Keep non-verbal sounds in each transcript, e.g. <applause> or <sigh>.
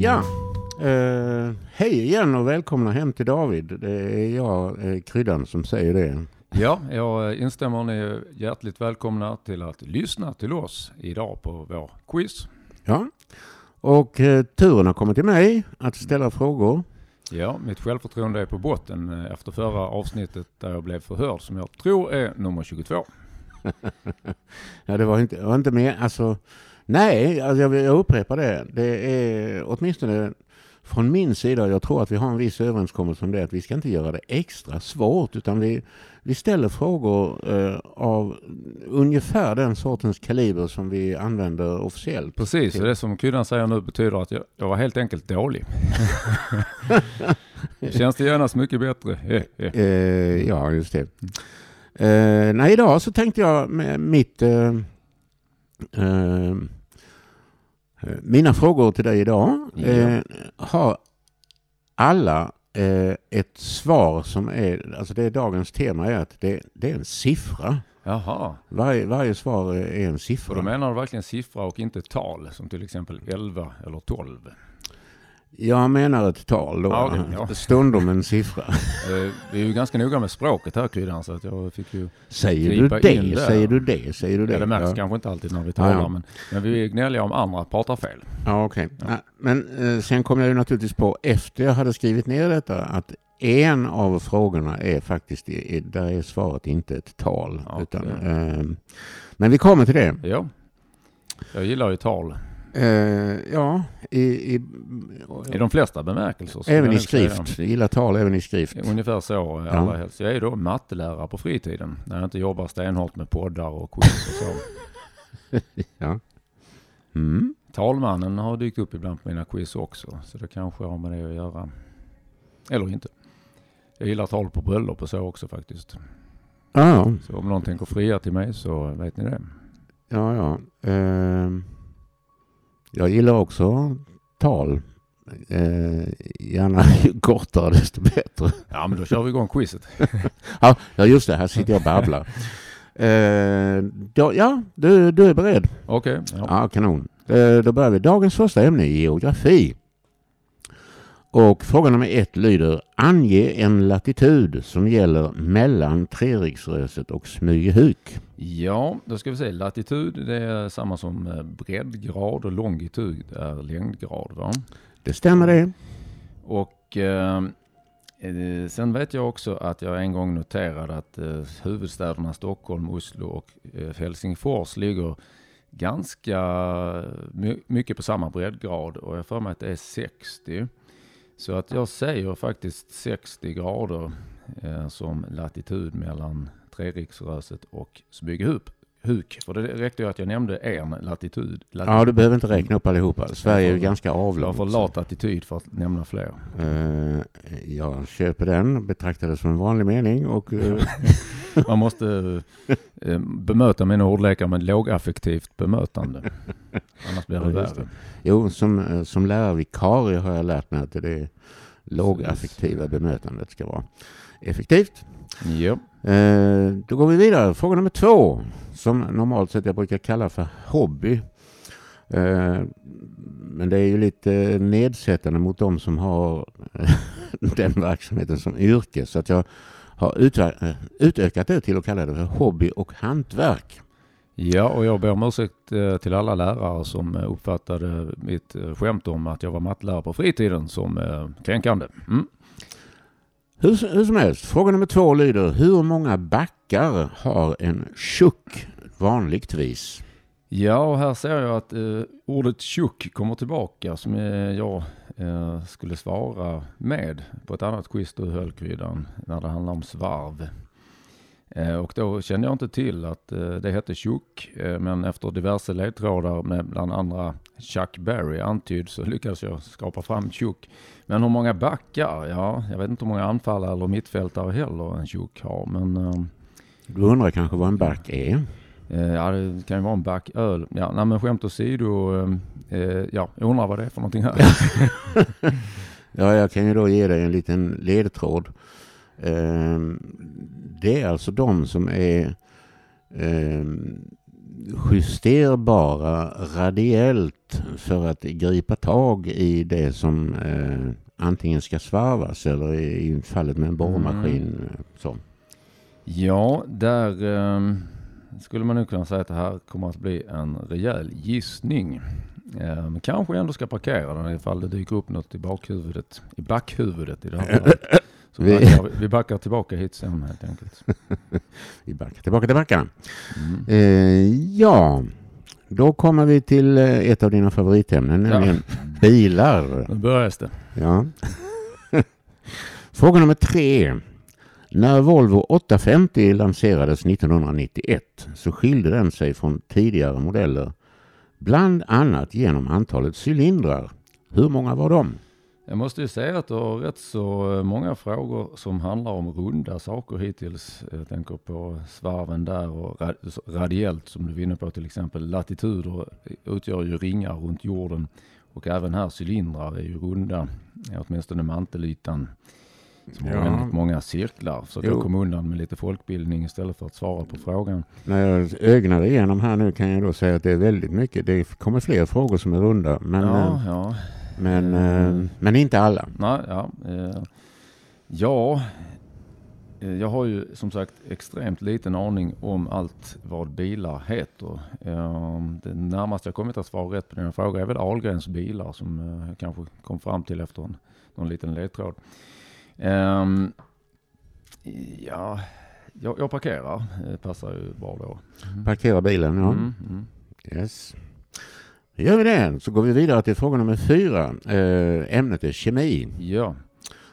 Ja, eh, hej igen och välkomna hem till David. Det är jag, eh, Kryddan, som säger det. Ja, jag instämmer. Ni är hjärtligt välkomna till att lyssna till oss idag på vår quiz. Ja, och eh, turen har kommit till mig att ställa frågor. Ja, mitt självförtroende är på botten eh, efter förra avsnittet där jag blev förhörd som jag tror är nummer 22. <laughs> ja, det var inte, var inte mer, alltså, nej, alltså jag, jag upprepar det. Det är åtminstone från min sida, jag tror att vi har en viss överenskommelse om det, att vi ska inte göra det extra svårt, utan vi, vi ställer frågor eh, av ungefär den sortens kaliber som vi använder officiellt. Precis, och det som Kryddan säger nu betyder att jag, jag var helt enkelt dålig. <laughs> Känns det genast mycket bättre? eh, ja, just det. Eh, nej, idag så tänkte jag med mitt... Eh, mina frågor till dig idag eh, har alla eh, ett svar som är, alltså det är dagens tema är att det, det är en siffra. Jaha. Varje, varje svar är en siffra. Och då menar du verkligen siffra och inte tal, som till exempel 11 eller 12? Jag menar ett tal då. Ja, ja. Stundom en siffra. Eh, vi är ju ganska noga med språket här Kryddan så att jag fick ju Säger du det? Säger du det? Säger du det? Ja, det märks ja. kanske inte alltid när vi talar ja. Men, men vi är gnälliga om andra pratar fel. Ja okej. Okay. Men eh, sen kom jag ju naturligtvis på efter jag hade skrivit ner detta att en av frågorna är faktiskt, där är svaret inte ett tal. Utan, eh, men vi kommer till det. Ja. Jag gillar ju tal. Uh, ja, i, i, I de flesta bemärkelser. Även i skrift. Säga. Gillar tal även i skrift. Ungefär så ja. allra helst. Jag är då mattelärare på fritiden. När jag inte jobbar stenhårt med poddar och quiz och så. <laughs> ja. Mm. Talmannen har dykt upp ibland på mina quiz också. Så det kanske har med det att göra. Eller inte. Jag gillar tal på bröllop och så också faktiskt. Ja. Så om någon tänker fria till mig så vet ni det. Ja, ja. Uh... Jag gillar också tal. Eh, gärna ju kortare desto bättre. Ja men då kör vi igång quizet. <laughs> ja, just det, här sitter jag och babblar. Eh, då, ja, du, du är beredd? Okej. Okay, ja. ja, kanon. Eh, då börjar vi. Dagens första ämne, geografi. Och fråga nummer ett lyder Ange en latitud som gäller mellan Treriksröset och Smygehuk. Ja, då ska vi se. Latitud det är samma som eh, breddgrad och longitud är längdgrad. Va? Det stämmer det. Och eh, eh, sen vet jag också att jag en gång noterade att eh, huvudstäderna Stockholm, Oslo och eh, Helsingfors ligger ganska my mycket på samma breddgrad och jag för mig att det är 60. Så att jag säger faktiskt 60 grader eh, som latitud mellan Treriksröset och Smygehuk. Huk, för det räckte ju att jag nämnde en latitud. latitud. Ja, du behöver inte räkna upp allihopa. Sverige är ju ganska avlångt. Jag har för lat attityd för att nämna fler. Uh, jag köper den, betraktar det som en vanlig mening och... Uh... <laughs> Man måste uh, bemöta mina ordlekar med lågaffektivt bemötande. Annars blir det ja, värre. Jo, som, som lärarvikarie har jag lärt mig att det är lågaffektiva bemötandet ska vara effektivt. Ja. Då går vi vidare. Fråga nummer två, som normalt sett jag brukar kalla för hobby. Eh, men det är ju lite nedsättande mot de som har <laughs> den verksamheten som yrke. Så att jag har eh, utökat det till att kalla det för hobby och hantverk. Ja, och jag ber om ursäkt eh, till alla lärare som eh, uppfattade mitt skämt om att jag var mattelärare på fritiden som kränkande. Mm. Hur, hur som helst, fråga nummer två lyder hur många backar har en tjock vanligtvis? Ja, och här ser jag att eh, ordet tjock kommer tillbaka som eh, jag eh, skulle svara med på ett annat quiz du höll kryddan när det handlar om svarv. Eh, och då kände jag inte till att eh, det hette tjock, eh, men efter diverse ledtrådar med bland andra Chuck Berry antyd så lyckades jag skapa fram tjock. Men hur många backar? Ja, jag vet inte hur många anfallare eller mittfältare heller en tjock har, men... Du undrar kanske vad en back är? Ja, det kan ju vara en back öl. Ja, nej, men skämt åsido, ja, jag undrar vad det är för någonting här. <laughs> ja, jag kan ju då ge dig en liten ledtråd. Det är alltså de som är eh, justerbara radiellt för att gripa tag i det som eh, antingen ska svarvas eller i fallet med en borrmaskin. Mm. Så. Ja, där eh, skulle man nu kunna säga att det här kommer att bli en rejäl gissning. Eh, kanske ändå ska parkera den ifall det dyker upp något i bakhuvudet, i backhuvudet i det här fallet. <laughs> Så Vi- backar, vi backar tillbaka hit sen helt enkelt. <laughs> Vi backar tillbaka till backarna. Mm. Eh, ja, då kommer vi till eh, ett av dina favoritämnen, Ja. nämligen bilar. Nu börjar det. Ja. <laughs> Fråga nummer tre. När Volvo 850 lanserades 1991 så skilde den sig från tidigare modeller bland annat genom antalet cylindrar. Hur många var de? Jag måste ju säga att du har rätt så eh, många frågor som handlar om runda saker hittills. Jag tänker på svarven där och ra- radiellt som du var inne på till exempel. Latituder utgör ju ringar runt jorden och även här cylindrar är ju runda, åtminstone mantelytan. Som har Ja. väldigt många cirklar. Så jag kom undan med lite folkbildning istället för att svara på frågan. När jag ögnar igenom här nu kan jag då säga att det är väldigt mycket. Det kommer fler frågor som är runda men, Ja, eh, ja. Men, eh, men inte alla. Nej, ja. Eh, ja, eh, jag har ju som sagt extremt liten aning om allt vad bilar heter. Eh, det närmaste jag kommit att svara rätt på den frågan är väl Ahlgrens bilar som jag kanske kom fram till efter en, någon liten ledtråd. Ehm, ja, jag, jag parkerar. Det passar ju bra då. Parkera bilen, ja. Mm, mm. Yes. Gör vi det. Så går vi vidare till fråga nummer fyra. Eh, ämnet är kemi. Ja,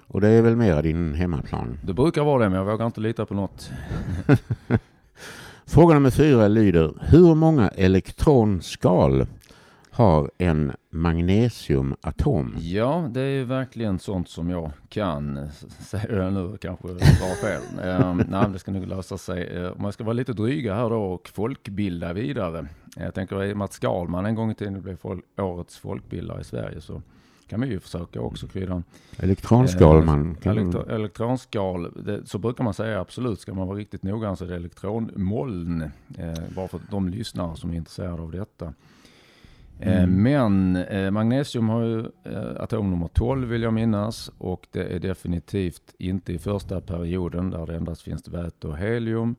Och det är väl mera din hemmaplan. det brukar vara det men jag vågar inte lita på något. <laughs> Fråga nummer fyra lyder. Hur många elektronskal har en magnesiumatom? Ja, det är ju verkligen sånt som jag kan. <laughs> Säger jag nu kanske var fel. um, <laughs> nej, det ska nog lösa sig. Eh, Om man ska vara lite dryga här då och folkbilda vidare. Jag tänker i och med att Skalman en gång i tiden blev fol- årets folkbildare i Sverige så kan vi ju försöka också krydda. Elektronskal Eh, man. Kan Elektro- elektronskal, det, så brukar man säga absolut. Ska man vara riktigt noggrann så är det elektronmoln. Eh, bara för de lyssnare som är intresserade av detta. Eh, Mm. Men eh, magnesium har ju eh, atom nummer 12 vill jag minnas och det är definitivt inte i första perioden där det endast finns väte och helium.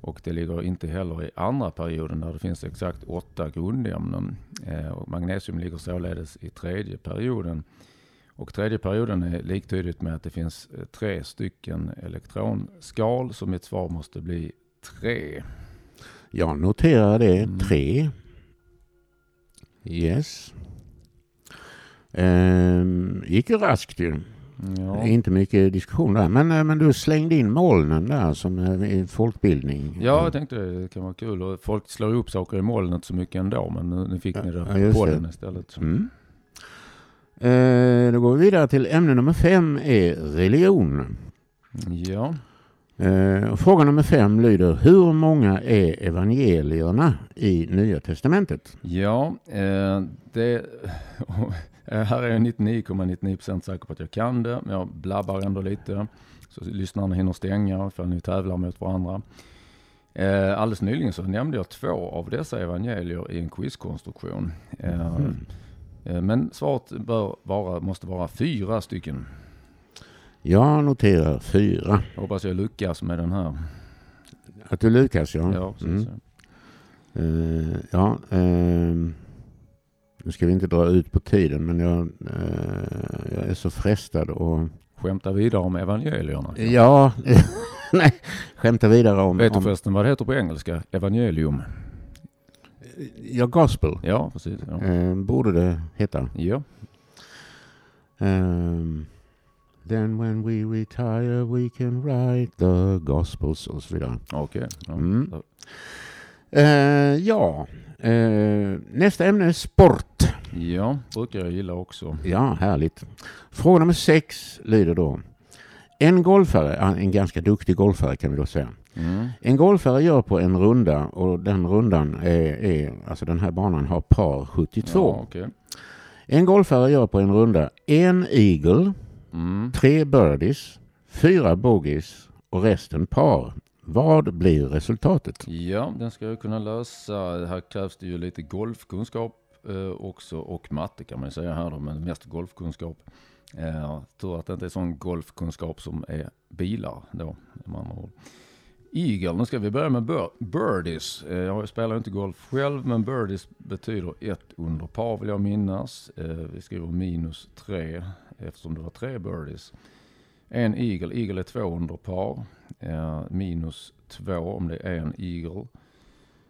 Och det ligger inte heller i andra perioden där det finns exakt åtta grundämnen. Och magnesium ligger således i tredje perioden. Och tredje perioden är liktydigt med att det finns tre stycken elektronskal så mitt svar måste bli tre. Jag noterar det. Mm. Yes. Ehm, gick ju raskt ju. Ja. Inte mycket diskussion där. Men, eh, men du slängde in molnen där som eh, folkbildning. Ja, jag tänkte det kan vara kul. Och folk slår upp saker i molnet så mycket ändå, men nu, nu fick ni det Ja, på det. den istället. Mm. Eh, då går vi vidare till ämne nummer fem är religion. Ja, Eh, fråga nummer fem lyder hur många är evangelierna i Nya Testamentet? ja eh, det... <laughs> eh, här är jag 99,99% säker på att jag kan det, men jag blabbar ändå lite. Så lyssnarna hinner stänga för ni tävlar mot varandra. Eh, alldeles nyligen så nämnde jag två av dessa evangelier i en quizkonstruktion. Eh, Mm. Men svaret bör vara, måste vara fyra stycken. Jag noterar fyra. Jag hoppas jag lyckas med den här. Att du lyckas ja. Ja. Mm. Eh, ja ehm, nu ska vi inte dra ut på tiden men jag, eh, jag är så frestad och Skämta vidare om evangelierna. ja, <laughs> nej, skämta vidare om, Vet du om förresten vad det heter på engelska? Evangelium. ja, gospel. Ja, precis. Ja. Eh, borde det heta. ja. Um, then when we retire we can write the gospels och så vidare. Okej. Ja. Mm. Eh, ja, eh, nästa ämne är sport. ja, brukar jag gilla också. Ja, härligt. Fråga nummer sex lyder då. En golfare, en ganska duktig golfare kan vi då säga. Mm. En golfare gör på en runda och den rundan är, är alltså den här banan har par 72. Ja, okej. En golfare gör på en runda en eagle, Mm. tre birdies, fyra bogeys och resten par. Vad blir resultatet? Ja, den ska jag kunna lösa. Här krävs det ju lite golfkunskap eh, också och matte kan man ju säga här då, men mest golfkunskap. Eh, tur att det inte är sån golfkunskap som är bilar då. Med andra ord. Eagle, nu ska vi börja med bir birdies. Eh, jag spelar inte golf själv, men birdies betyder ett under par vill jag minnas. Eh, vi skriver minus tre eftersom det var tre birdies. En eagle, eagle är två under par. Eh, minus två om det är en eagle.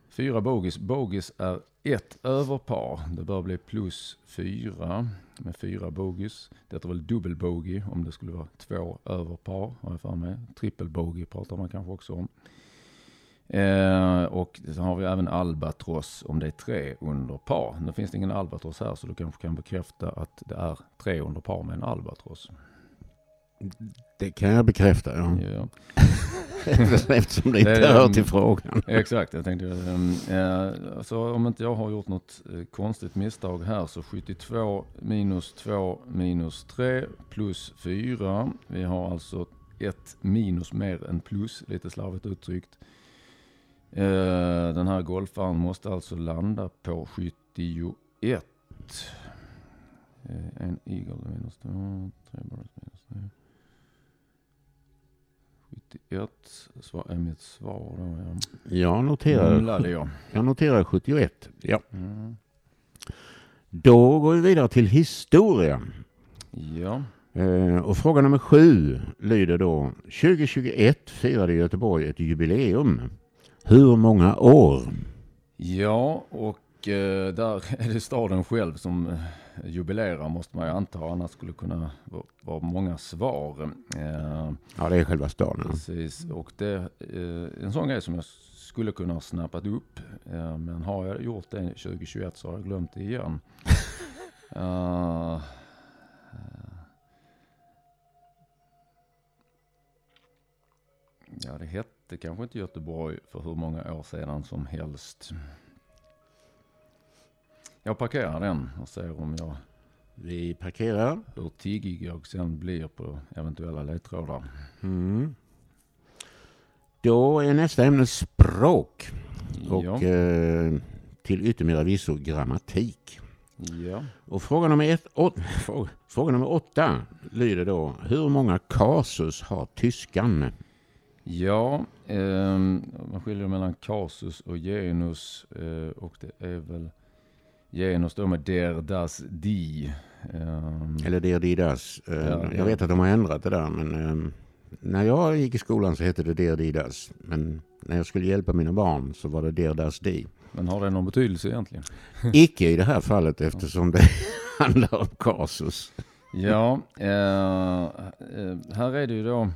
Fyra bogies, bogies är ett över par. Det bör bli plus fyra med fyra bogies. Det är väl dubbel bogey om det skulle vara två över par har jag för mig. Trippel bogey pratar man kanske också om. Eh, och så har vi även albatross om det är tre under par. Nu finns det ingen albatross här så du kanske kan bekräfta att det är tre under par med en albatross. Det kan jag bekräfta, ja. Ja. <laughs> Eftersom det inte Det hör till frågan. Exakt, jag tänkte um, eh, så om inte jag har gjort något eh, konstigt misstag här så 72 minus 2 minus 3 plus 4. Vi har alltså ett minus mer än plus, lite slarvigt uttryckt. Eh, den här golfaren måste alltså landa på 71. Eh, en eagle minus 2, 3 birds minus 3. 71 svar, är mitt svar då. Ja. Jag noterar, jag. jag noterar 71. Ja. Mm. Då går vi vidare till historia. Ja. Eh, och fråga nummer sju lyder då 2021 firade Göteborg ett jubileum. Hur många år? ja, och eh, där <laughs> är det staden själv som eh, jubilerar måste man ju anta. Annars skulle det kunna vara, många svar. Eh, Ja, det är själva staden. precis. Och det eh, en sån grej som jag skulle kunna ha snappat upp. Eh, men har jag gjort det 2021 så har jag glömt det igen. <laughs> Eh, Ja, det hette kanske inte Göteborg för hur många år sedan som helst. Jag parkerar den och ser om jag, Vi parkerar. hur tiggig jag sen blir på eventuella ledtrådar. Mm. Då är nästa ämne språk. Och ja. eh, till yttermera visso grammatik. ja. Och fråga nummer, ett, åt, fråga, fråga nummer åtta lyder då Hur många kasus har tyskan? Ja, ehm, man skiljer mellan kasus och genus eh, och det är väl genus då med der, das, die. Ehm, Eller der, didas. Eh, Ja, ja. Jag vet att de har ändrat det där men när jag gick i skolan så hette det der, didas. Men när jag skulle hjälpa mina barn så var det der, das, di. men har det någon betydelse egentligen? <laughs> Icke i det här fallet eftersom det <laughs> handlar om kasus. Ja, eh, eh, här är det ju då,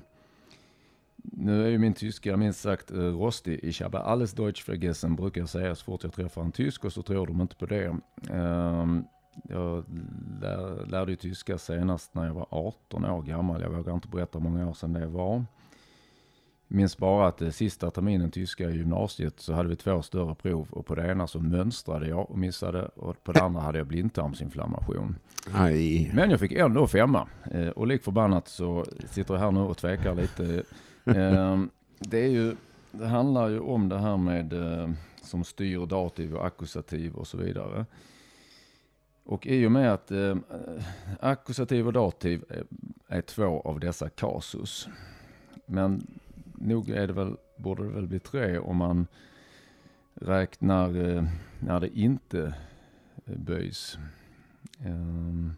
nu är ju min tyska minst sagt eh, rostig. Ich habe alles Deutsch vergessen brukar jag säga så fort jag träffar en tysk och så tror de inte på det. Eh, jag lär, lärde ju tyska senast när jag var 18 år gammal. Jag vågar inte berätta hur många år sedan det var. Minns bara att eh, sista terminen tyska i gymnasiet så hade vi två större prov och på det ena så mönstrade jag och missade och på det andra hade jag blindtarmsinflammation. Aj. Men jag fick ändå femma. Eh, och lik förbannat så sitter jag här nu och tvekar lite. Eh, det, är ju, det handlar ju om det här med eh, som styr dativ och akkusativ och så vidare. Och i och med att eh, akkusativ och dativ är, är två av dessa kasus. Men nog är det väl, borde det väl bli tre om man räknar eh, när det inte eh, böjs. Eh,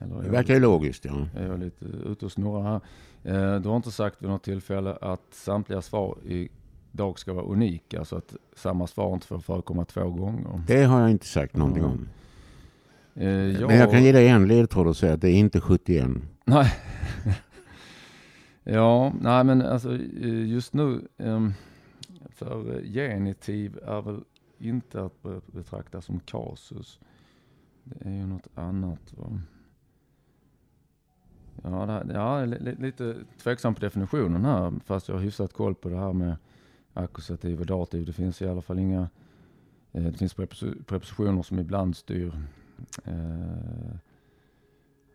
eller är Det verkar ju logiskt. Ja. är jag lite ute och snurrar här. Eh, du har inte sagt vid något tillfälle att samtliga svar idag ska vara unika, så att samma svar inte får förekomma två gånger. Det har jag inte sagt någonting Ja. om. Eh, jag, Men jag kan ge dig en ledtråd och säga att det är inte 71. Nej. <laughs> ja, nej men alltså eh, just nu, ehm, för eh, genitiv är väl inte att be- betrakta som kasus. Det är ju något annat va. Ja, det, ja li, li, lite tveksam på definitionen här, fast jag har hyfsat koll på det här med akkusativ och dativ. Det finns i alla fall inga, eh, det finns preposi- prepositioner som ibland styr eh,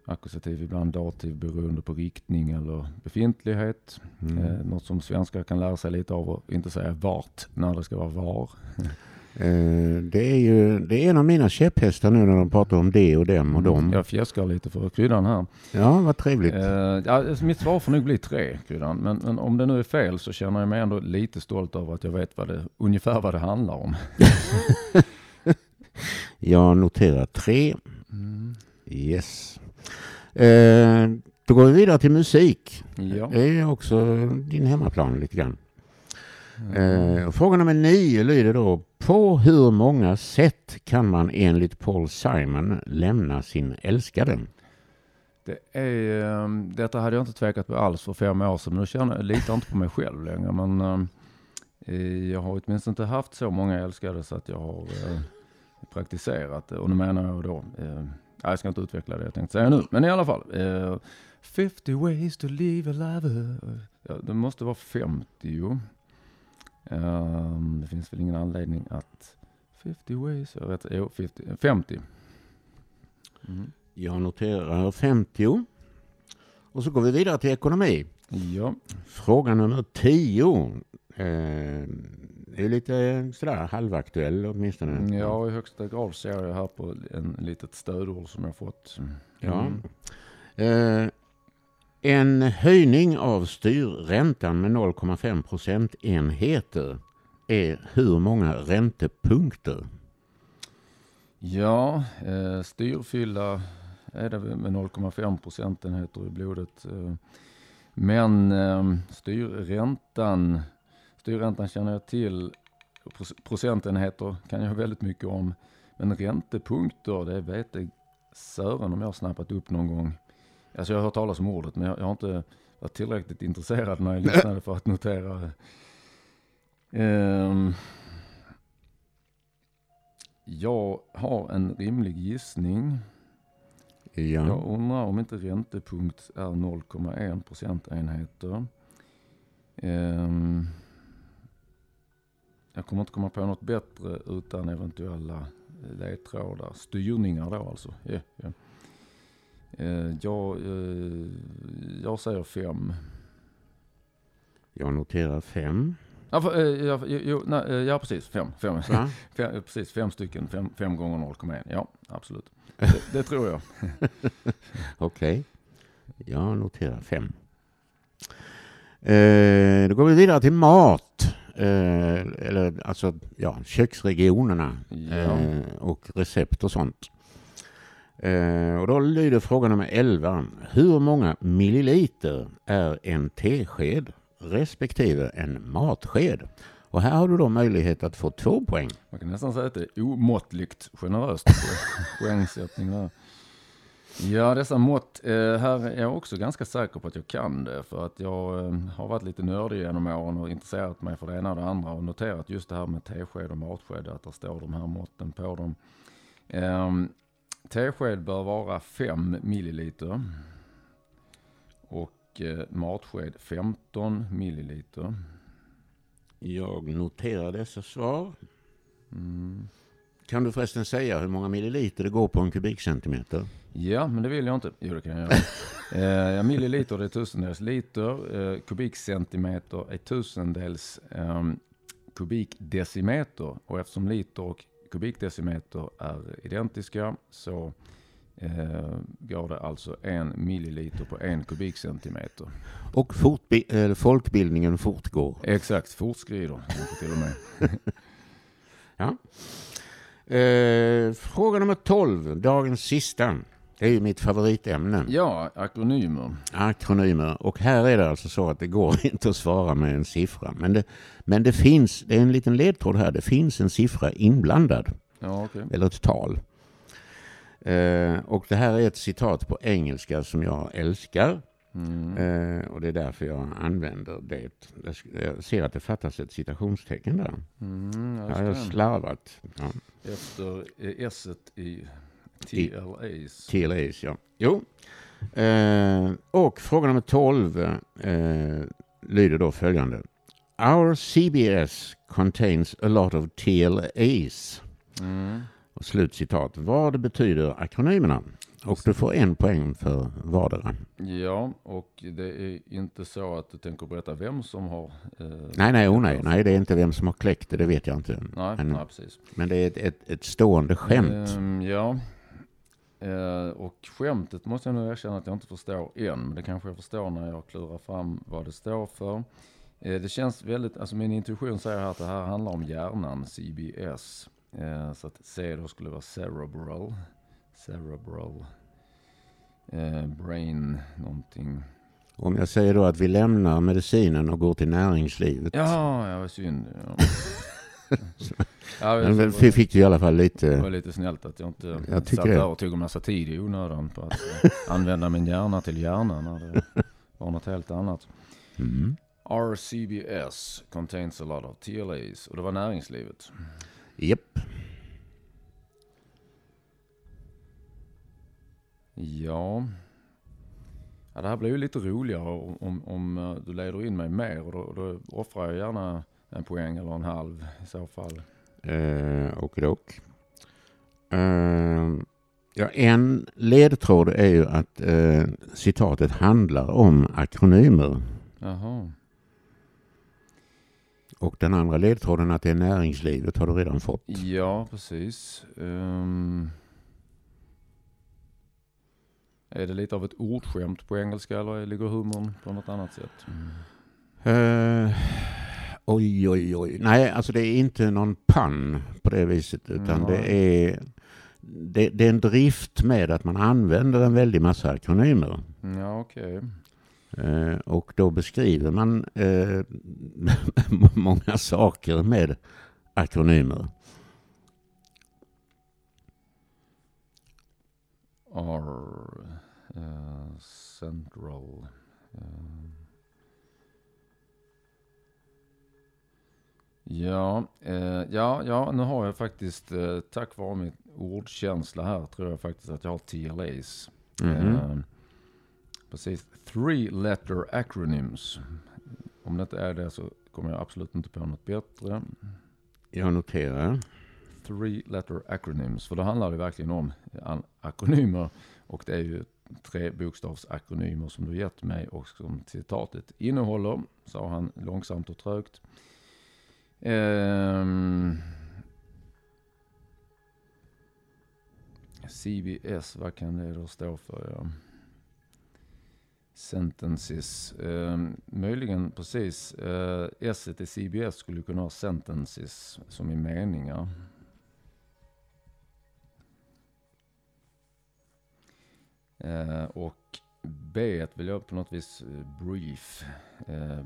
Akkusativ, ibland dativ beroende på riktning eller befintlighet. Mm. Eh, något som svenskar kan lära sig lite av och inte säga vart när det ska vara var. <laughs> Eh, det, är ju, det är en av mina käpphästar nu när de pratar om det och dem och dem. Jag fjäskar lite för kryddan här. Ja, vad trevligt. Eh, ja, mitt svar får nog bli tre kryddan. Men, men om det nu är fel så känner jag mig ändå lite stolt över att jag vet vad det, ungefär vad det handlar om. <laughs> Jag noterar tre. Mm. Yes. Eh, då går vi vidare till musik. Ja. Det är också din hemmaplan lite grann. Mm. Eh, fråga nummer nio lyder då. På hur många sätt kan man enligt Paul Simon lämna sin älskade? Det är, ehm, detta hade jag inte tvekat på alls för fem år sedan, men nu känner jag litar inte på mig själv längre. Men ehm, eh, jag har åtminstone inte haft så många älskade så att jag har eh, praktiserat det. Och nu menar jag då, eh, jag ska inte utveckla det jag tänkte säga nu, men i alla fall. Eh, 50 ways to leave a lover. Ja, det måste vara 50. Ehm, det finns väl ingen anledning att 50 ways, jag vet, jo, 50, 50. Mm. Jag noterar 50. Och så går vi vidare till ekonomi. Ja. Fråga nummer 10. Eh, är lite sådär halvaktuell åtminstone. Ja, i högsta grad ser jag här på en litet stödord som jag fått. Ja. Mm. Eh, en höjning av styrräntan med 0,5 procentenheter är hur många räntepunkter? Ja, eh, styrfylla är det med 0,5 procentenheter i blodet. Eh, men ehm, styrräntan, styrräntan känner jag till. Procentenheter kan jag väldigt mycket om. Men räntepunkter, det vet jag Sören om jag har snappat upp någon gång. Alltså jag har hört talas om ordet, men jag, jag har inte varit tillräckligt intresserad när jag lyssnade för att notera. Ehm, jag har en rimlig gissning. Ja. Jag undrar om inte räntepunkt är 0,1 procentenheter. Ehm, jag kommer inte komma på något bättre utan eventuella ledtrådar. Styrningar då alltså. Ja, ja. Eh, jag, eh, jag säger fem. Jag noterar 5. Ja, för, eh, ja, jo, nej, ja precis, fem. fem. Va? <laughs> fem precis, fem stycken, fem, fem gånger 0,1. Ja, absolut. <laughs> Det, det tror jag. <laughs> Okej. Jag noterar 5. Eh, då går vi vidare till mat. Eh, eller alltså, ja, köksregionerna. Ja. Eh, och recept och sånt. Eh, och då lyder fråga nummer 11. Hur många milliliter är en tesked respektive en matsked? Och här har du då möjlighet att få två poäng. Man kan nästan säga att det är omåttligt generöst på <laughs> poängsättning där. Ja, dessa mått. Eh, här är jag också ganska säker på att jag kan det. För att jag eh, har varit lite nördig genom åren och intresserat mig för det ena och det andra. Och noterat just det här med tesked och matsked. Att det står de här måtten på dem. Eh, tesked bör vara 5 milliliter. Och eh, matsked 15 milliliter. Jag noterar dessa svar. Mm. Kan du förresten säga hur många milliliter det går på en kubikcentimeter? Ja, men det vill jag inte. Jo, det kan jag göra. <laughs> eh, milliliter är tusendels liter. Eh, kubikcentimeter är tusendels eh, kubikdecimeter. Och eftersom liter och kubikdecimeter är identiska så eh, går det alltså en milliliter på en kubikcentimeter. Och eller folkbildningen fortgår. Exakt, fortskrider till och med. <laughs> Eh, fråga nummer 12, dagens sista. Det är ju mitt favoritämne. Ja, akronymer. Akronymer. Och här är det alltså så att det går <laughs> inte att svara med en siffra. Men det, men det finns, det är en liten ledtråd här, det finns en siffra inblandad. Ja, okej. Eller ett tal. Eh, och det här är ett citat på engelska som jag älskar. Mm. Eh, och det är därför jag använder det. Jag ser att det fattas ett citationstecken där. Mm, jag har slarvat. Ja. Efter eh, s i TLAs. TLAs, ja. Jo. Eh, och fråga nummer 12 eh, lyder då följande. Our CBS contains a lot of TLAs. Mm. Och slutcitat. Vad betyder akronymerna? Och du får en poäng för vardera. Ja, och det är inte så att du tänker berätta vem som har... Eh, Nej, nej, oh, nej, nej, det är inte vem som har kläckt det, det vet jag inte. nej, men- nej, precis. Men det är ett, ett, ett stående skämt. Ehm, ja. Eh, och skämtet måste jag nog erkänna att jag inte förstår än. Men det kanske jag förstår när jag klurar fram vad det står för. Eh, det känns väldigt, alltså min intuition säger här att det här handlar om hjärnan, CBS. Eh, så att C då skulle vara cerebral. Cerebral. Eh, brain någonting. Om jag säger då att vi lämnar medicinen och går till näringslivet. Ja, ja vad synd. Ja. <laughs> ja, Men det fick ju i alla fall Det lite... var lite snällt att jag inte Jag satt det. där och tog en massa tid i onödan på att eh, använda min hjärna till hjärna när det var något helt annat. Mm. RCBS contains a lot of TLAs och det var näringslivet. Japp. Ja. ja, det här blir ju lite roligare om, om, om eh, du leder in mig mer och då, då offrar jag gärna en poäng eller en halv i så fall. Eh, och dock. Eh, ja, en ledtråd är ju att eh, citatet handlar om akronymer. Jaha. Och den andra ledtråden att det är näringslivet har du redan fått. Ja, precis. Ehm, är det lite av ett ordskämt på engelska eller ligger humorn på något annat sätt? Eh, oj, oj, oj. Nej, alltså det är inte någon pann på det viset. Utan Nej. det är, det, det är en drift med att man använder en väldig massa akronymer. Ja, okej. Eh, och då beskriver man eh, <laughs> många saker med akronymer. R. eh, central. eh. Ja, eh, ja, ja, nu har jag faktiskt, eh, tack vare min ordkänsla här, tror jag faktiskt att jag har TLAs. Mhm. Eh, precis. Three letter acronyms. Om det inte är det så kommer jag absolut inte på något bättre. Jag noterar. Three letter acronyms. För då handlar det verkligen om an- akronymer. Och det är ju tre bokstavsakronymer som du gett mig och som citatet innehåller. Sa han långsamt och trögt. Ehm, CBS, vad kan det då stå för? Ja. Sentences. Ehm, möjligen precis. Uh, S i CBS skulle kunna ha sentences som i meningar. Eh, och B vill jag på något vis eh, brief, eh,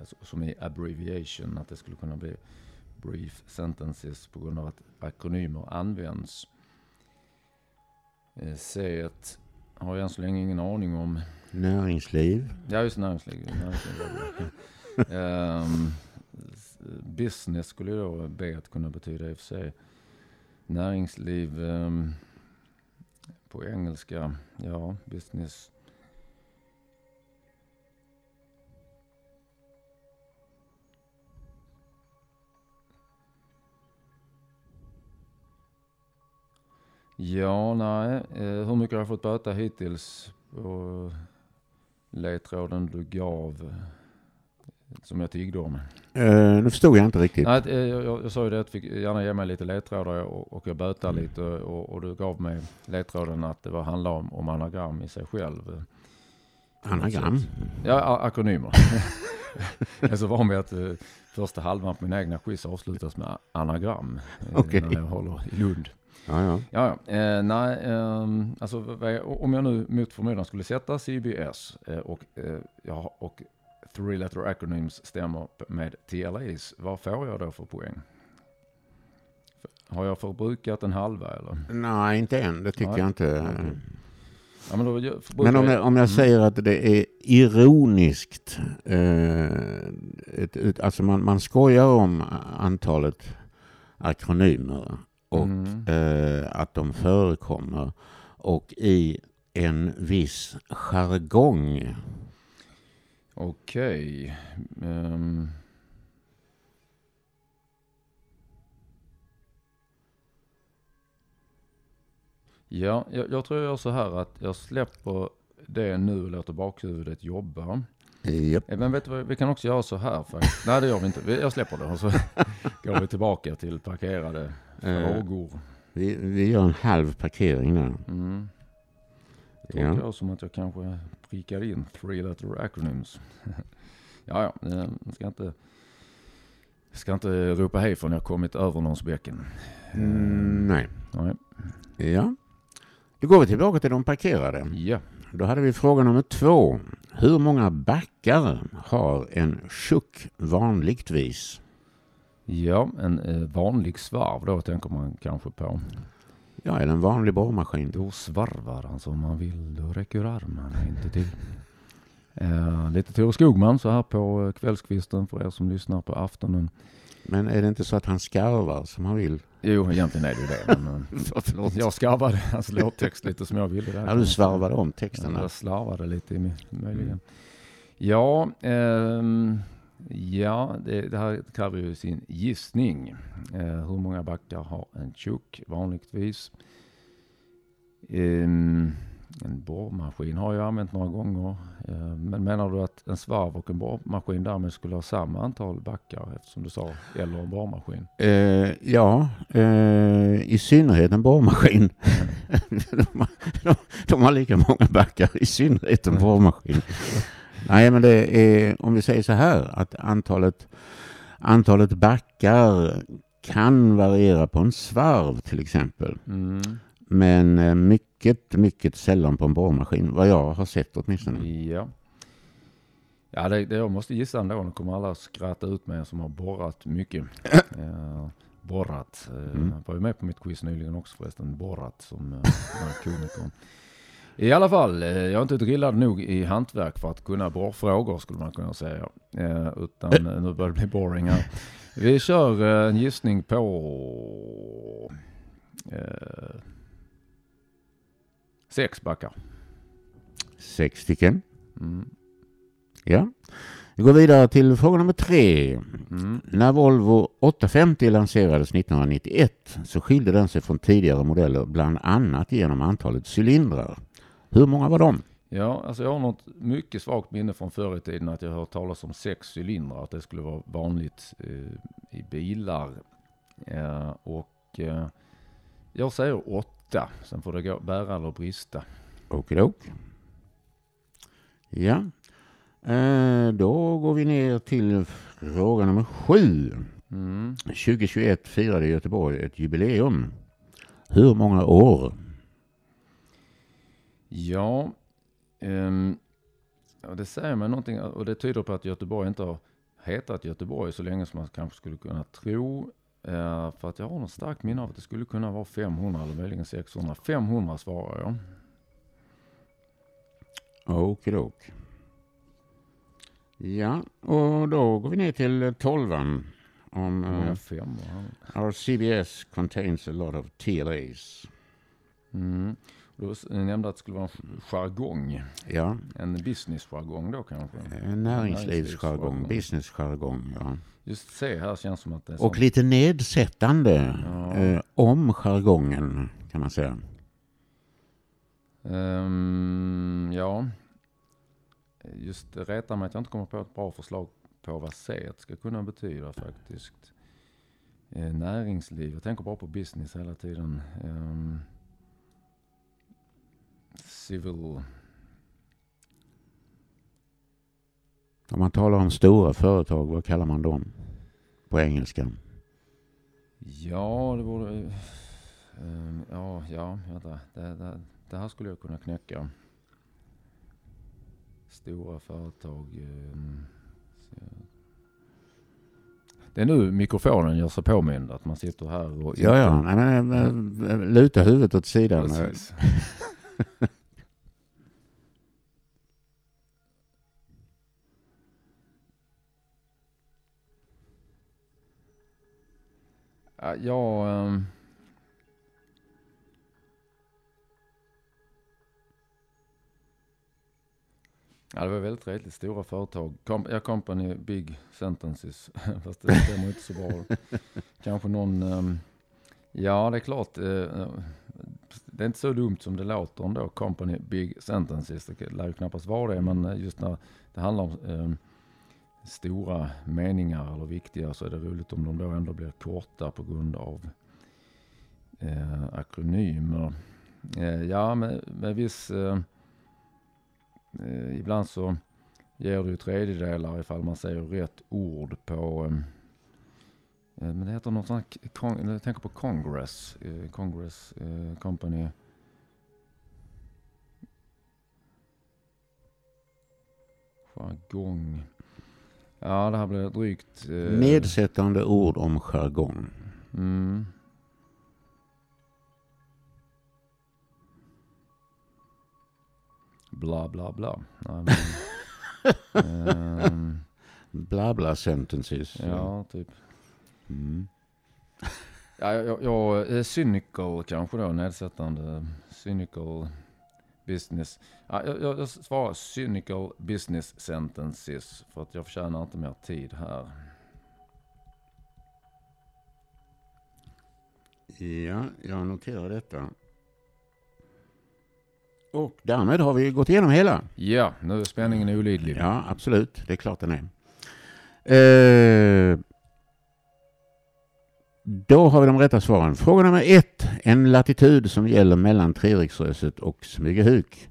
alltså, som i abbreviation, att det skulle kunna bli brief sentences på grund av att akronymer används. Eh, C har jag än så länge ingen aning om. Näringsliv. Ja, just näringsliv. näringsliv <laughs> s- business skulle då B kunna betyda i och för sig. Näringsliv ehm, på engelska, ja, business. Ja, nej. Eh, hur mycket har jag fått böta hittills på ledtråden du gav? Som jag tiggde om. Eh, nu förstod jag inte riktigt. Nej, eh, jag, jag, jag sa ju det att fick gärna ge mig lite ledtrådar och, och jag bötade lite och, och du gav mig ledtråden att det var handlar om, om anagram i sig själv. Anagram. Ja, akronymer. <laughs> jag är så van vid att eh, första halvan på mina egna quiz avslutas med anagram. eh, Okej. När jag håller i Lund. Ja, ja. Ja, ja. Eh, nej, ehm, alltså om jag nu mot förmodan skulle sätta CBS eh, och, eh, ja, och three letter acronyms stämmer med TLAs, vad får jag då för poäng? Har jag förbrukat en halva eller? Nej, inte än. Det tycker Nej. jag inte. Ja, men då Men om jag, om jag Mm. säger att det är ironiskt, eh, ett, ett, alltså man, man skojar om antalet akronymer och Mm. eh, att de förekommer och i en viss jargong. Okej. ehm. Ja, jag, jag tror jag gör så här att jag släpper det nu och låter bakhuvudet jobba. Japp. Eh, Men vet du vad, vi kan också göra så här faktiskt. Nej det gör vi inte. Jag släpper det och så <laughs> går vi tillbaka till parkerade Eh, frågor. vi, vi gör en halv parkering där. Mm. Det Ja. jag som att jag kanske prickar in three letter acronyms. <laughs> ja, ja, eh, ska inte, ska inte ropa hej förrän jag kommit över någons bäcken. Mm, nej. Nej. Ja. Då går vi tillbaka till de parkerade. Ja, Då hade vi fråga nummer två. Hur många backar har en tjock vanligtvis? ja en eh, vanlig svarv då tänker man kanske på. Ja, det en vanlig borrmaskin? Då svarvar han som man vill, då räcker armarna inte till. Eh, lite Tore Skogman så här på eh, kvällskvisten för er som lyssnar på aftonen. Men är det inte så att han skarvar som han vill? Jo, egentligen är det ju det. Men, eh, <laughs> Förlåt. jag skarvade hans låttext lite som jag ville. där. Ja, du svarvade om texten Ja, jag slarvade lite i möjligen. Ja, ehm, ja det, det här kräver ju sin gissning. Eh, hur många backar har en tjock vanligtvis? Ehm, en borrmaskin har jag använt några gånger. Eh, men menar du att en svarv och en borrmaskin därmed skulle ha samma antal backar eftersom du sa eller en borrmaskin? Eh, ja, eh, i synnerhet en borrmaskin. <laughs> de, har, de, de har lika många backar, i synnerhet en borrmaskin. Nej, men det är, om vi säger så här, att antalet, antalet backar kan variera på en svarv till exempel. Mm. Men eh, mycket, mycket sällan på en borrmaskin, vad jag har sett åtminstone. Ja. Ja, det, det jag måste gissa ändå. Nu kommer alla skratta ut mig som har borrat mycket. <coughs> Eh, borrat. Eh, Mm. Var ju med på mitt quiz nyligen också förresten. Borrat som komiker. I alla fall, eh, jag är inte drillad nog i hantverk för att kunna borrfrågor skulle man kunna säga. Eh, utan eh, nu börjar det bli boring här. Vi kör eh, en gissning på eh, sex backar. Sex stycken. Mm. Ja. Vi går vidare till fråga nummer tre. Mm. När Volvo 850 lanserades 1991 så skilde den sig från tidigare modeller bland annat genom antalet cylindrar. Hur många var de? Ja, alltså jag har något mycket svagt minne från förr i tiden att jag hört talas om sex cylindrar, att det skulle vara vanligt eh, i bilar. Eh, och eh, jag säger åtta, sen får det gå, bära eller brista. Okidok. Ja. Eh, då går vi ner till fråga nummer sju. Mm. 2021 firade Göteborg ett jubileum. Hur många år? Ja, ja, det säger mig någonting och det tyder på att Göteborg inte har hetat Göteborg så länge som man kanske skulle kunna tro. Eh, för att jag har något starkt minne av att det skulle kunna vara 500 eller möjligen 600. 500 svarar jag. Okidok. Ja, och då går vi ner till tolvan. Om uh, our CBS contains a lot of TLAs. Mm. Du s- nämnde att det skulle vara en jargong. Ja, En business-jargong då kanske. eh, näringslivsjargong, businessjargong. Ja. Just se här känns som att det är Och sånt. lite nedsättande Ja. eh, om jargongen kan man säga. Ehm, ja. Just det retar mig att jag inte kommer på ett bra förslag på vad C ska kunna betyda faktiskt. Eh, näringsliv, jag tänker bara på business hela tiden. Ehm, civil, Om man talar om stora företag, vad kallar man dem på engelska? ja det borde... ehm, ja, ja, vänta. Det, det, det här skulle jag kunna knäcka. Stora företag. ehm, Det är nu mikrofonen gör sig påmind att man sitter här och... Ja, ja, nej, men, luta huvudet åt sidan. <laughs> <laughs> Ja, jag... Ehm, ja, det var väldigt trevligt. Stora företag. Com ja, company, big sentences. <laughs> Fast det stämmer inte så bra. Kanske någon... Um... ja, det är klart. Uh... det är inte så dumt som det låter ändå. Company Big Sentences. Det lär ju knappast vara det. Men eh, just när det handlar om Um stora meningar eller viktiga så är det roligt om de då ändå blir korta på grund av eh, akronymer. Eh, ja, med, med viss... Eh, eh ibland så ger det ju tredjedelar ifall man säger rätt ord på... Eh, eh men det heter något sånt jag tänker på Congress. Eh, Congress eh, Company. Jargong. Ja, det här blir drygt... Eh... Nedsättande ord om jargong. Mm. Bla, bla, bla. Nej, men, um... <laughs> Bla, bla sentences. Ja, typ. Mm. ja, jag, jag, cynical kanske då, nedsättande. Cynical business. Ja, jag, jag svarar cynical business sentences för att jag förtjänar inte mer tid här. Ja, jag noterar detta. Och därmed har vi gått igenom hela. Ja, nu är spänningen olidlig. Ja, absolut. Det är klart den är. Eh, då har vi de rätta svaren. Fråga nummer ett. En latitud som gäller mellan Treriksröset och Smygehuk.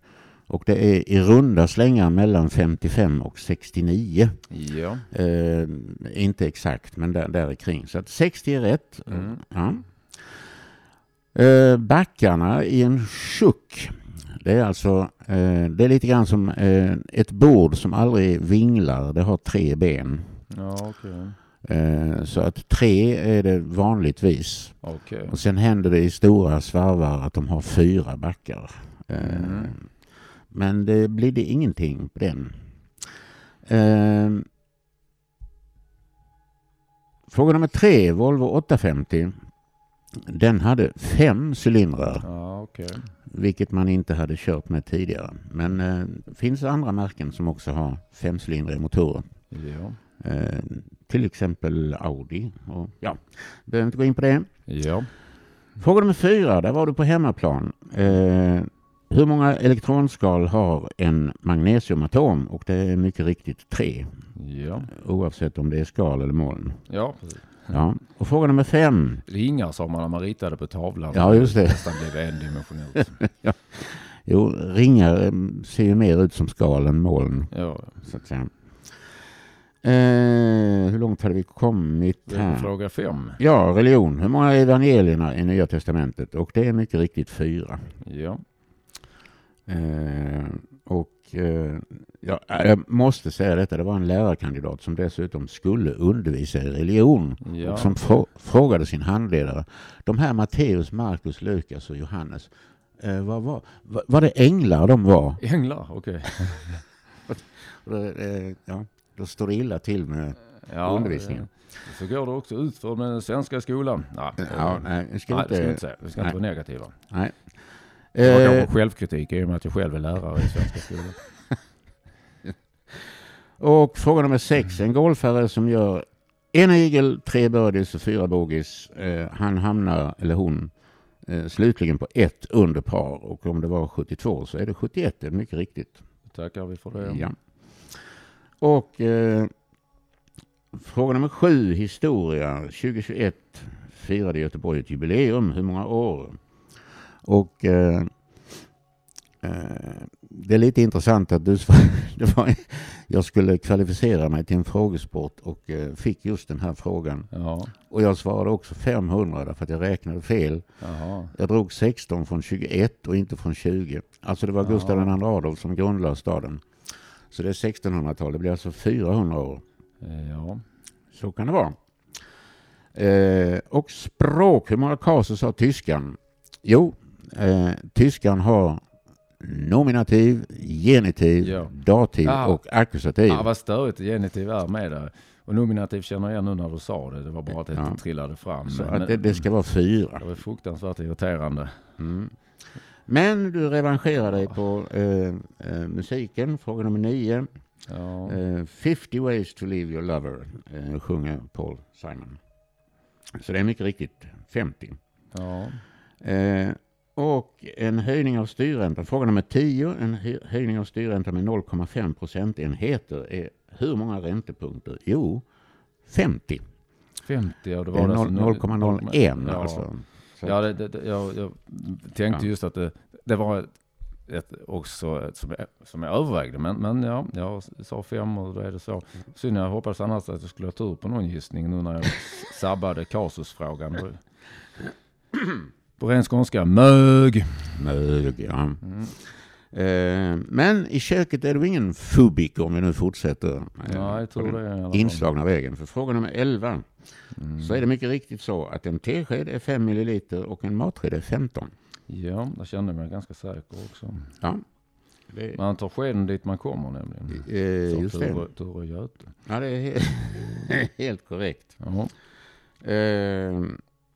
Och det är i runda slängar mellan 55 och 69. Ja. Eh, inte exakt, men där, där kring. Så att 60 är rätt. Mm. Ja. Eh, backarna i en tjock. Det är alltså eh, det är lite grann som eh, ett bord som aldrig vinglar. Det har tre ben. Ja, okay. Eh, så att tre är det vanligtvis. Okay. Och sen händer det i stora svarvar att de har fyra backar. Eh, mm. Men det blir det ingenting på den. Eh, fråga nummer tre, Volvo 850. Den hade fem cylindrar. Ja, okay. Vilket man inte hade kört med tidigare. Men det finns andra märken som också har femcylindriga motorer. Ja. Till exempel Audi. Och, ja, behöver inte gå in på det. Ja. Fråga nummer fyra, där var du på hemmaplan. Eh, hur många elektronskal har en magnesiumatom? Och det är mycket riktigt tre. Ja. Oavsett om det är skal eller moln. Ja, precis. Ja. Och fråga nummer fem. Ringar sa man när man ritade på tavlan. Ja, just det. Nästan blev endimensionellt. <laughs> ja. Jo, ringar eh, ser ju mer ut som skal än moln. Ja. Så att säga. Eh, hur långt hade vi kommit här? Fråga fem. Ja, religion. Hur många är evangelierna i Nya Testamentet? Och det är mycket riktigt fyra. Ja. Eh, och eh, ja, jag måste säga detta, det var en lärarkandidat som dessutom skulle undervisa i religion. Ja. Och som frågade sin handledare. De här Matteus, Markus, Lukas och Johannes. Eh, vad var, var, var det änglar de var? Änglar, okej. <laughs> Okay. Eh, ja. Då står det illa till med ja, undervisningen. Så går det också ut för den svenska skolan. Nej, ja, nej, vi ska, nej, inte, inte säga. Vi ska nej. inte vara negativa. Nej. Var kanske eh, självkritik i och med att jag själv är lärare i svenska skolan. <laughs> och fråga nummer sex. En golfare som gör en igel, tre birdies och fyra bogies. Eh, han hamnar, eller hon, eh, slutligen på ett under par. Och om det var 72 så är det 71. Det är mycket riktigt. Tackar vi för det. Ja. Och eh, fråga nummer sju, historia. 2021 firade Göteborg ett jubileum. Hur många år? Och eh, eh, det är lite intressant att du <laughs> var, jag skulle kvalificera mig till en frågesport och eh, fick just den här frågan. Ja. Och jag svarade också 500 därför att jag räknade fel. Jaha. Jag drog 16 från 21 och inte från 20. Alltså det var Gustav II Adolf som grundlade staden. Så det är 1600-tal, det blir alltså 400 år. Eh, ja. Så kan det vara. Eh, och språk, hur många kasus har tyskan? Jo, eh, tyskan har nominativ, genitiv, ja. dativ ah. och ackusativ. Ja, vad störigt genitiv är med det. Och nominativ känner jag nu när du sa det. Det var bara att det ja. trillade fram. Så Men, att det, det, ska vara fyra. Det var fruktansvärt irriterande. Mm. Men du revanscherar dig på eh, eh, musiken, fråga nummer nio. Ja. Eh, 50 ways to leave your lover, eh, sjunger Paul Simon. Så det är mycket riktigt 50. Ja. Eh, Och en höjning av styrräntan, fråga nummer 10, en höjning av styrräntan med 0,5 procentenheter är hur många räntepunkter? Jo, 50. 50, ja det var 0,01 Ja. alltså. Så Ja, det, det, jag, jag tänkte Ja. just att det, det var ett, ett, också ett som, jag, som jag övervägde. Men, men ja, jag sa fem och då är det så. Synd, jag hoppades annars att jag skulle ha tur på någon gissning nu när jag <laughs> sabbade kasusfrågan. På ren skånska, mög. Mög, ja. Mm. Eh, men i köket är det ingen fubik om vi nu fortsätter eh, Nej, på tur den det. inslagna vägen. För fråga nummer 11 Mm. så är det mycket riktigt så att en tesked är 5 milliliter och en matsked är 15. Ja, där kände jag mig ganska säker också. Ja, det, Man tar skeden dit man kommer nämligen. eh, Som just det. Ture, Ture Göte. Ja, det är helt, <laughs> helt korrekt. Ja. Eh,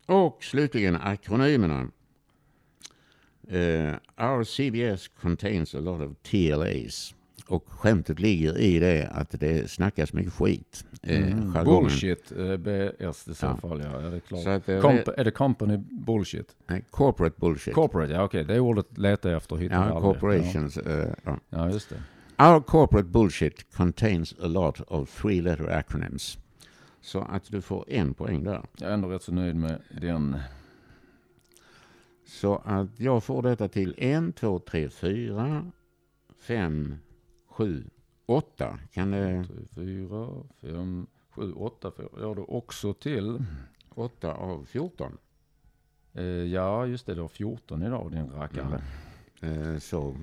och slutligen akronymerna. Eh, our CBS contains a lot of TLAs. Och skämtet ligger i det att det snackas mycket skit. Eh, Mm. Bullshit eh, BS i så Ja. fall, ja. Är det klart. Så att, Comp- är det company bullshit? nej, corporate bullshit. Corporate, ja okej. Det ordet letar jag efter och hittar ja, corporations. ja. Ja. ja, just det. Our corporate bullshit contains a lot of three letter acronyms. Så att du får en poäng där. Jag är ändå rätt så nöjd med den. Så att jag får detta till en, två, tre, fyra, fem, sju, åtta. Kan det... Tre, fyra, fem, sju, åtta. Fyra. Jag då också till. Åtta av 14. Eh, ja, just det. Du har 14 idag din rackare. Eh, så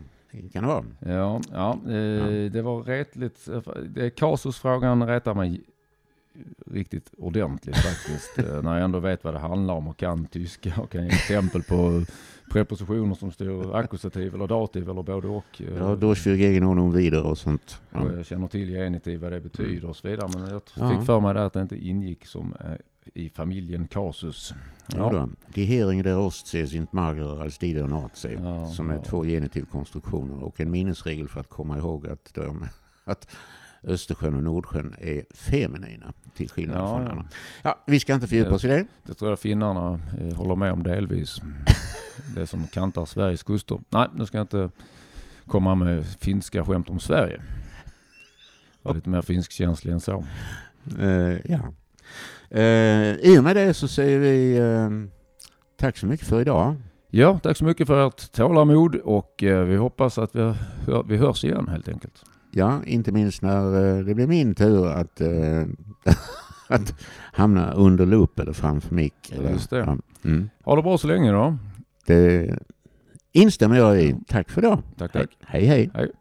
kan det vara. Ja, ja, eh, Ja. det var retligt. Det, kasusfrågan retar mig riktigt ordentligt faktiskt. <laughs> Eh, När jag ändå vet vad det handlar om och kan tyska och kan ge exempel på prepositioner som står akkusativ eller dativ eller både och. Eh, Ja, durchführgegen honom vidare och sånt. och Ja. jag känner till genitiv, vad det betyder och så vidare. Men jag Ja. fick för mig där att det inte ingick som eh, i familjen kasus. Ja. då. Die Heringe der Ostsee sind magerer als die der Nordsee. Ja, som är ja. två genitivkonstruktioner och en minnesregel för att komma ihåg att, de, att Östersjön och Nordsjön är feminina till skillnad Ja, från ja. andra. Ja, vi ska inte fördjupa oss i det. Det tror jag finnarna eh, håller med om delvis. <laughs> Det som kantar Sveriges kuster. Nej, nu ska jag inte komma med finska skämt om Sverige. Jag är lite mer finskkänslig än så. Eh, ja. Eh, I och med det så säger vi eh, tack så mycket för idag. Ja, tack så mycket för ert tålamod och eh, vi hoppas att vi, hör, vi hörs igen helt enkelt. Ja, inte minst när eh, det blir min tur att, eh, <laughs> att hamna under lupp eller framför mick. Eller, Just det. Ja, mm. Ha det bra så länge då. Det instämmer jag i. Tack för idag. Tack, tack. Hej, hej. Hej.